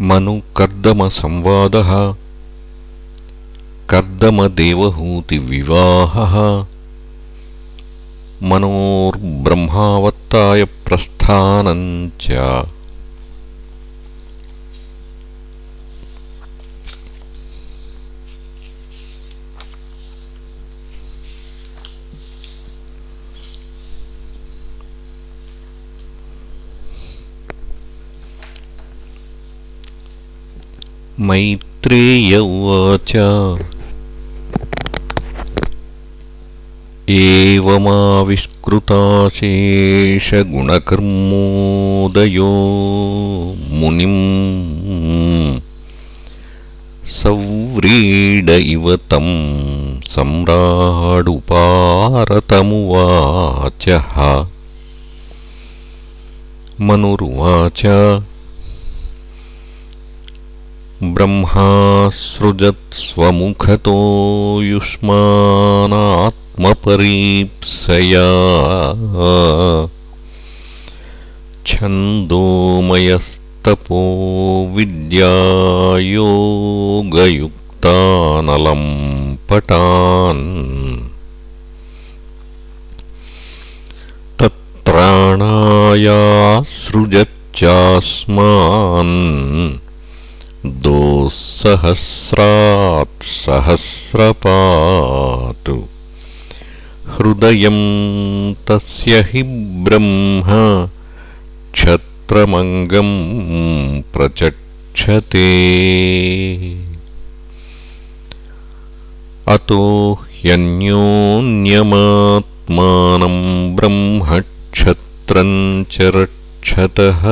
मनुकर्दमसंवादः। कर्दमदेवहूतिविवाहः। मनोर्ब्रह्मावत्तायप्रस्थानम् च मैत्रेय उवाच एवमाविष्कृताशेषगुणकर्मोदयो मुनिम् सव्रीड इव तं सम्राडुपारतमुवाचः। मनुरुवाच ब्रह्मासृजत्स्वमुखतो युष्मानात्मपरीप्सया। छन्दोमयस्तपो विद्यायोगयुक्तानलं पटान् तत्राणायासृजच्चास्मान् दोःसहस्रात् सहस्रपात् हृदयं तस्य हि ब्रह्म क्षत्रमङ्गं प्रचक्षते। अतो ह्यन्योन्यमात्मानं ब्रह्मक्षत्रं च रक्षतः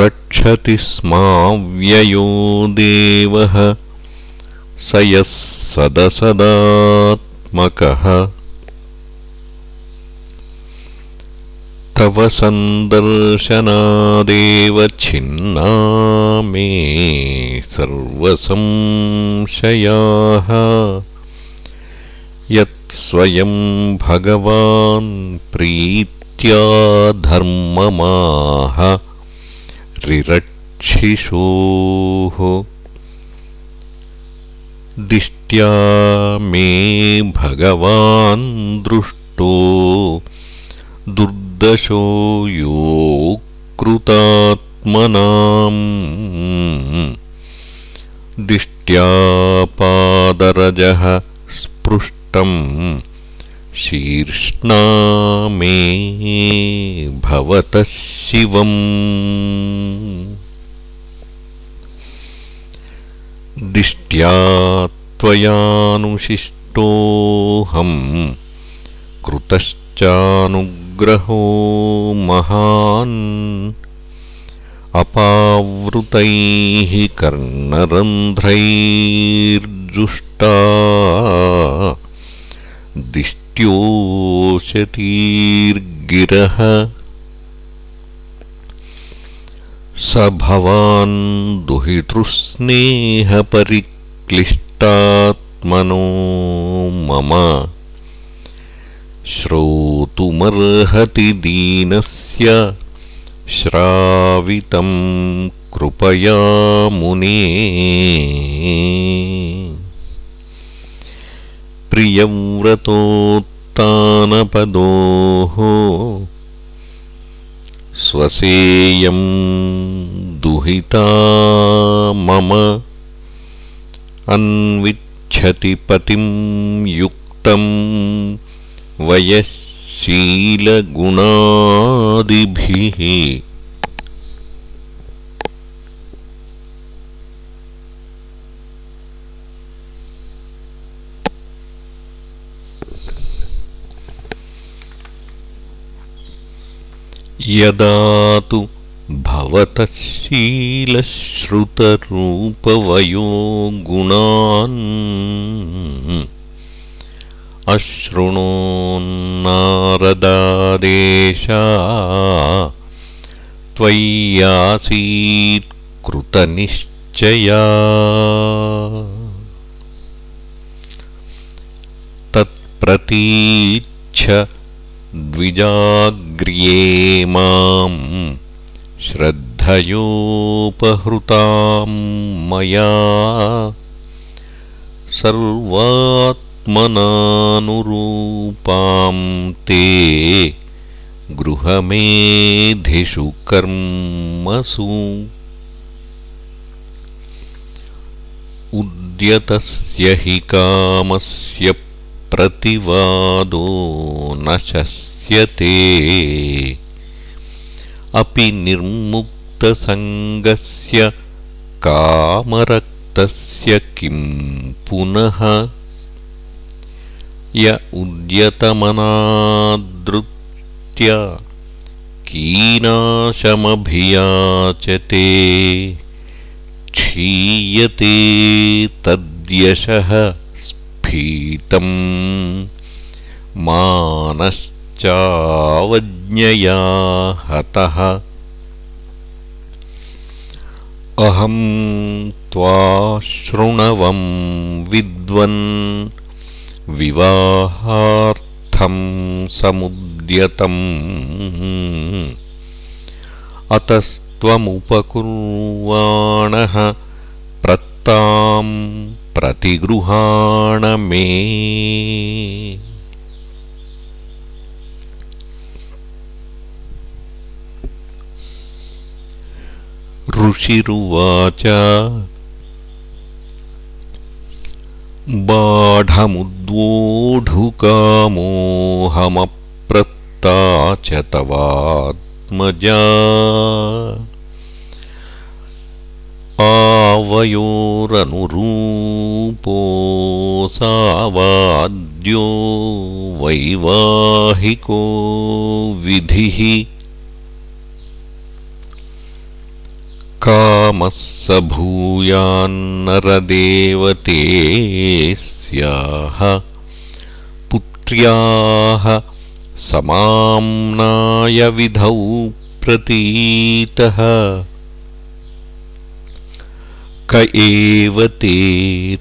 रक्षति स्माव्ययो देवः। स यः सदसदात्मकः तव सन्दर्शनादेव छिन्ना मे सर्वसंशयाः यत्स्वयं भगवान् प्रीत्या धर्ममाह रिरक्षिषोः दिष्ट्या मे भगवान् दृष्टो दुर्दशो योकृतात्मनाम् दिष्ट्यापादरजः स्पृष्टम् शीर्ष्णा मे भवतः शिवम्। दिष्ट्या त्वयानुशिष्टोऽहम् कृतश्चानुग्रहो महान्। अपावृतैः कर्णरन्ध्रैर्जुष्टा दिष्ट्योशतीर्गिरः स भवान् दुहितृस्नेहपरिक्लिष्टात्मनो मम। श्रोतुमर्हति दीनस्य श्रावितं कृपया मुने प्रियव्रतोत्तानपदोः स्वसेयं दुहिता मम अन्विच्छति पतिं युक्तं वयःशीलगुणादिभिः यदा तु भवतः शीलश्रुतरूपवयो गुणान् अशृणोन्नारदादेशा त्वय्यासीत्कृतनिश्चया। तत्प्रतीच्छ द्विजाग्रहम् माम् श्रद्धयोपहृतां मया सर्वात्मनानुरूपां ते गृहमेधिषु कर्मसु। उद्यतस्य हि कामस्य प्रतिवादो न अपि निर्मुक्तसङ्गस्य कामरक्तस्य किं पुनः? य उद्यतमनादृत्य कीनाशमभियाचते क्षीयते तद्यशः स्फीतम् मानश्चावज्ञया हतः। अहं त्वाशृणवं विद्वन् विवाहार्थं समुद्यतम्। अतस्त्वमुपकुर्वाणः प्रत्तां प्रतिगृहाण मे ऋषिरुवाच। बाढमुद्वोढुकामोऽहमप्रत्ता च तवात्मजा आवयोरनुरूपोऽसावाद्यो वैवाहिको विधिः कामः स भूयान्नरदेवते स्याः पुत्र्याः समाम्नायविधौ प्रतीतः। क एव ते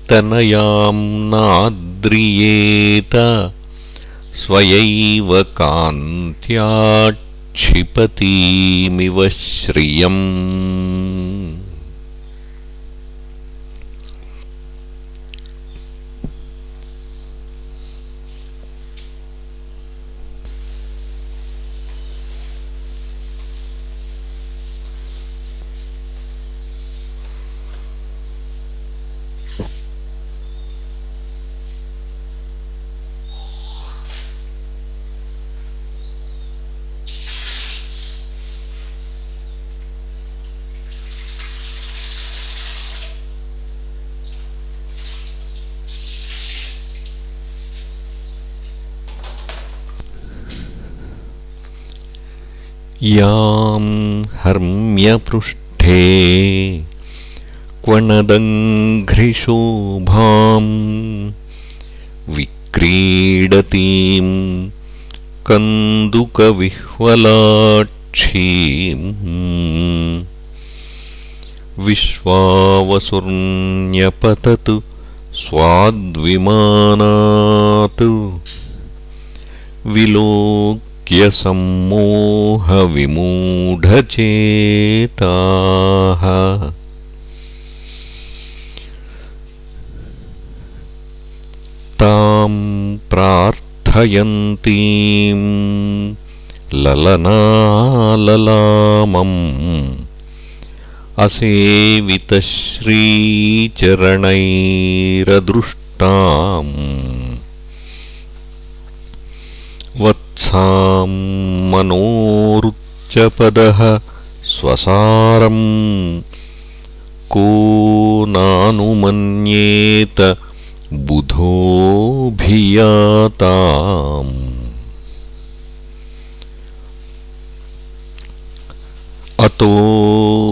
तनयां नाद्रियेत स्वयैव कान्त्याक्षिपतीमिव श्रियम् यां हर्म्यपृष्ठे क्वणदङ्घ्रिशोभां विक्रीडतीं कन्दुकविह्वलाक्षीम् विश्वावसुर्न्यपततु स्वाद्विमानात् विलो सम्मोहविमूढचेताः तां प्रार्थयन्तीं ललनाललामम् असेवितश्रीचरणैरदृष्टाम् मनोरुच्चपदः स्वसारम् को नानुमन्येत बुधोऽभियाताम्। अतो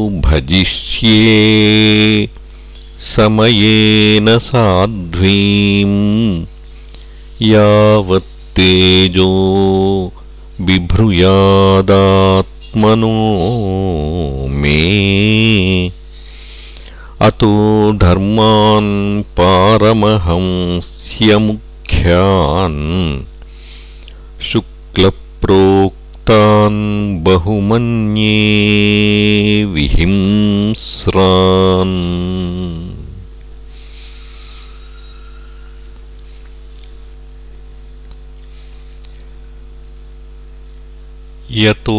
भजिष्ये समयेन साध्वीम् यावत् तेजो बिभ्रूयादात्मनो मे। अतो धर्मान् पारमहंस्यमुख्यान् शुक्लप्रोक्तान् तान् बहुमन्ये विहिंस्रान् यतो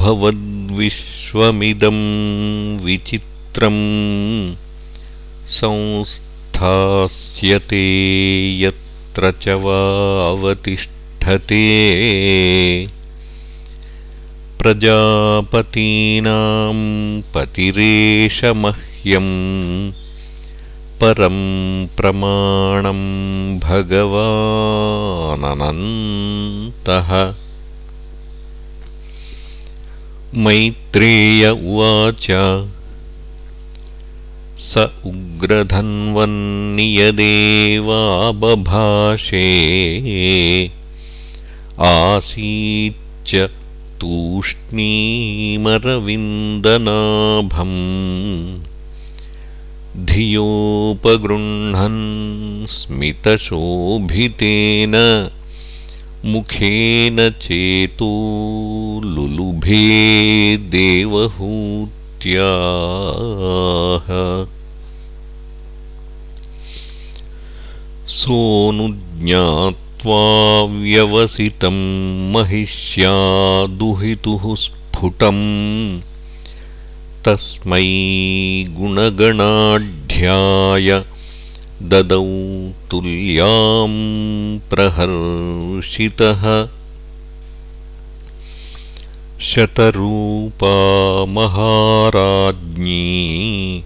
भवद्विश्वमिदं विचित्रम् संस्थास्यते यत्र च वावतिष्ठते प्रजापतीनां पतिरेशमह्यम् परं प्रमाणं भगवाननन्तः मैत्रेय उवाच। स उग्रधन्वन्नियदेवाबभाषे आसीच्च तूष्णीमरविन्दनाभम् धियोपगृह्णन् स्मितशोभितेन मुखेन चेतो लुलुभे देवहूत्याः। सोऽनुज्ञात्वा व्यवसितं महिष्या दुहितुः स्फुटम् तस्मै गुणगणाढ्याय ददौ तुल्यां प्रहर्षितः। शतरूपा महाराज्ञी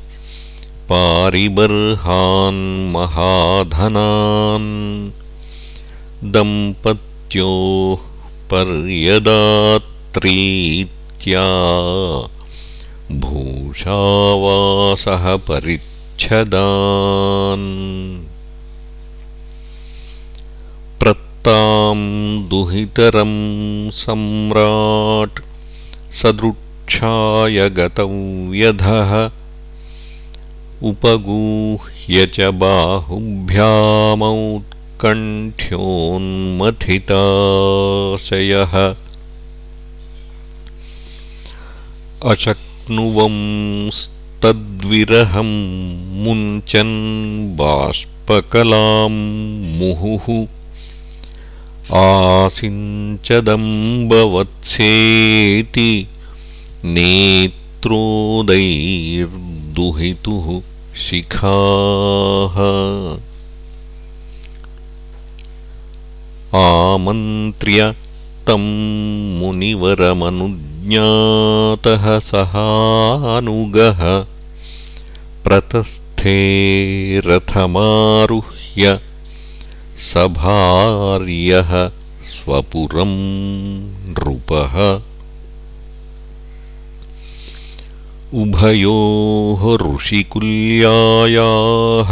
पारिबर्हान् महाधनान्। दम्पत्योः पर्यदात्रीत्या भूषावासः परिच्छदान् प्रत्तां दुहितरं सम्राट् सदृक्षाय गतव्यधः उपगूह्य च बाहुभ्यामौत्कण्ठ्योन्मथिताशयः अशक्नुवंस्तद्विरहं मुञ्चन् बाष्पकलां मुहुः। आसिञ्चदम्बवत्सेति नेत्रोदैर्दुहितुः शिखाः। आमन्त्र्य तं मुनिवरमनुज्ञातः सहानुगः प्रतस्थे रथमारुह्य सभार्यः स्वपुरं नृपः। उभयोः ऋषिकुल्यायाः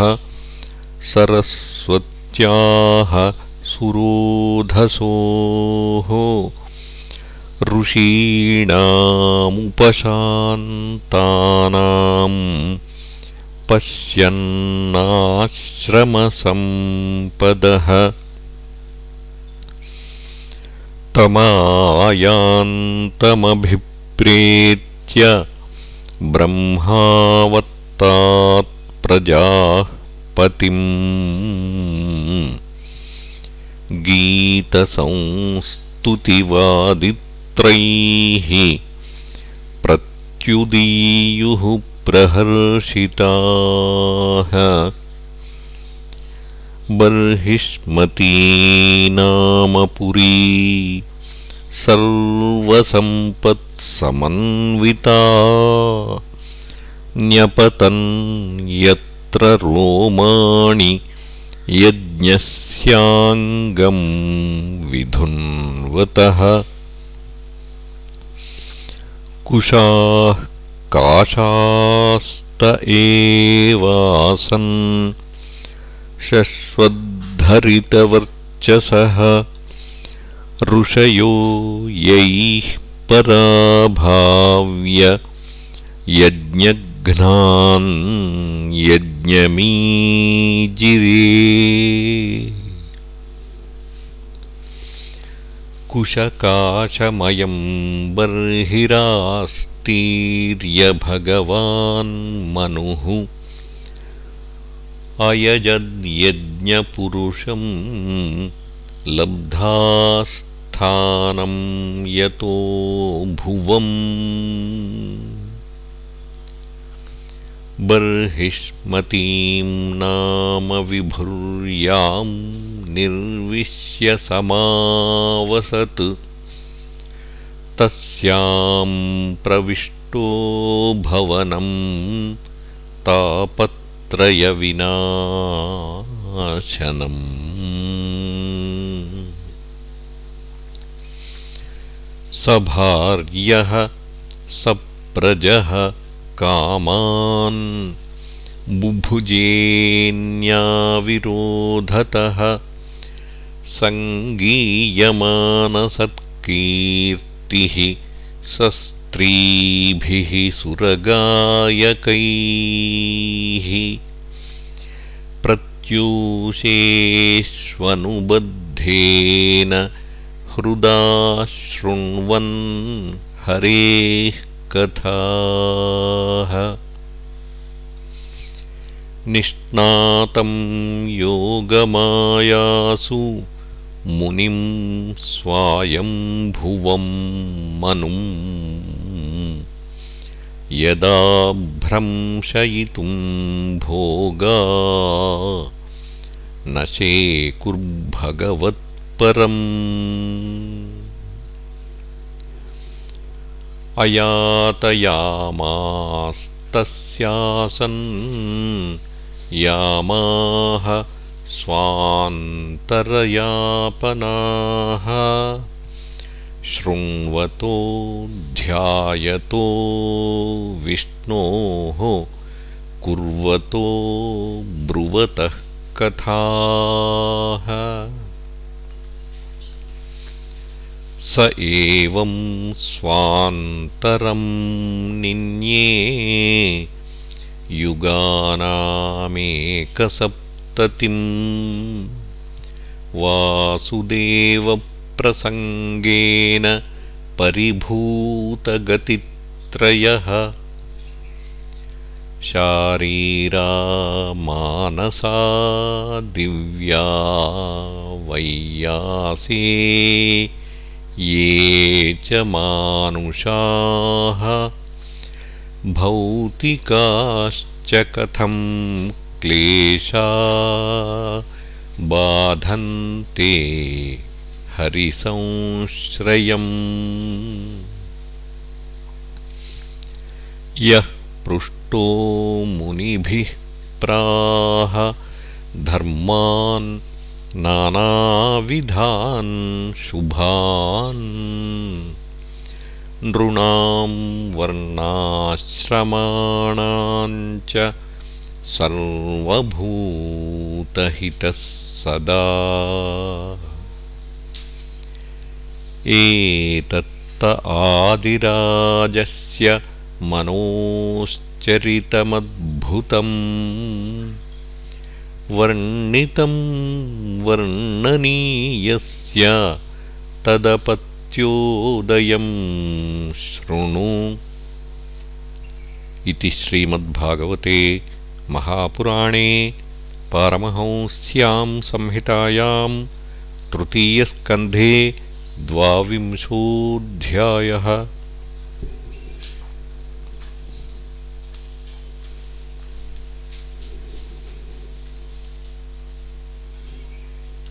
सरस्वत्याः सुरोधसोः ऋषीणामुपशान्तानाम् पश्यन्नाश्रमसम्पदः। तमायान्तमभिप्रेत्य ब्रह्मावत्तात्प्रजाः पतिम्। गीतसंस्तुतिवादित्रैः प्रत्युदीयुः प्रहर्षिताः। बर्हिष्मती नाम पुरी सर्वसम्पत्समन्विता। न्यपतन् यत्र रोमाणि यज्ञस्याङ्गम् विधुन्वतः। कुशाः काशास्त एवासन् शश्वद्धरितवर्चसः ऋषयो यैः पराभाव्य यज्ञघ्नान् यज्ञमीजिरे। कुशकाशमयं बर्हिरास्तीर्यभगवान्मनुः अयजद्यज्ञपुरुषं लब्धास्थानं यतो भुवम्। बर्हिष्मतीं नाम विभुर्यां निर्विश्य समावसत् तस्यां प्रविष्टो भवनं तापत्रयविनाशनम्। सभार्यः सप्रजः कामान् बुभुजेन्याविरोधतः सङ्गीयमानसत्कीर्तिः सस्त्रीभिः सुरगायकैः प्रत्यूषेष्वनुबद्धेन हृदा शृण्वन् हरेः कथाः। निष्णातं योगमायासु मुनिं स्वायम्भुवं मनुम् यदा भ्रंशयितुं भोगा न शेकुर्भगवत्परम् अयातयामास्तस्यासन् यामाः स्वान्तरयापनाः शृण्वतो ध्यायतो विष्णोः कुर्वतो ब्रुवतः कथाः। स एवं स्वान्तरं निन्ये युगानामेकसप्ततिम् वासुदेवप्रसङ्गेन परिभूतगतित्रयः। शारीरा मानसा दिव्या वैयासे ये च मानुषाः। भौतिकाश्च कथं क्लेशा बाधन्ते हरिसंश्रयम्। यः पृष्टो मुनिभिः प्राह धर्मान् नानाविधान् शुभान्। नृणां वर्णाश्रमाणाञ्च सर्वभूतहितः सदा। एतत्त आदिराजस्य मनोश्चरितमद्भुतम् वर्णितं वर्णनीयस्य तदपत्योदयं शृणु। इति श्रीमद्भागवते महापुराणे पारमहंस्यां संहितायां तृतीयस्कन्धे द्वाविंशोऽध्यायः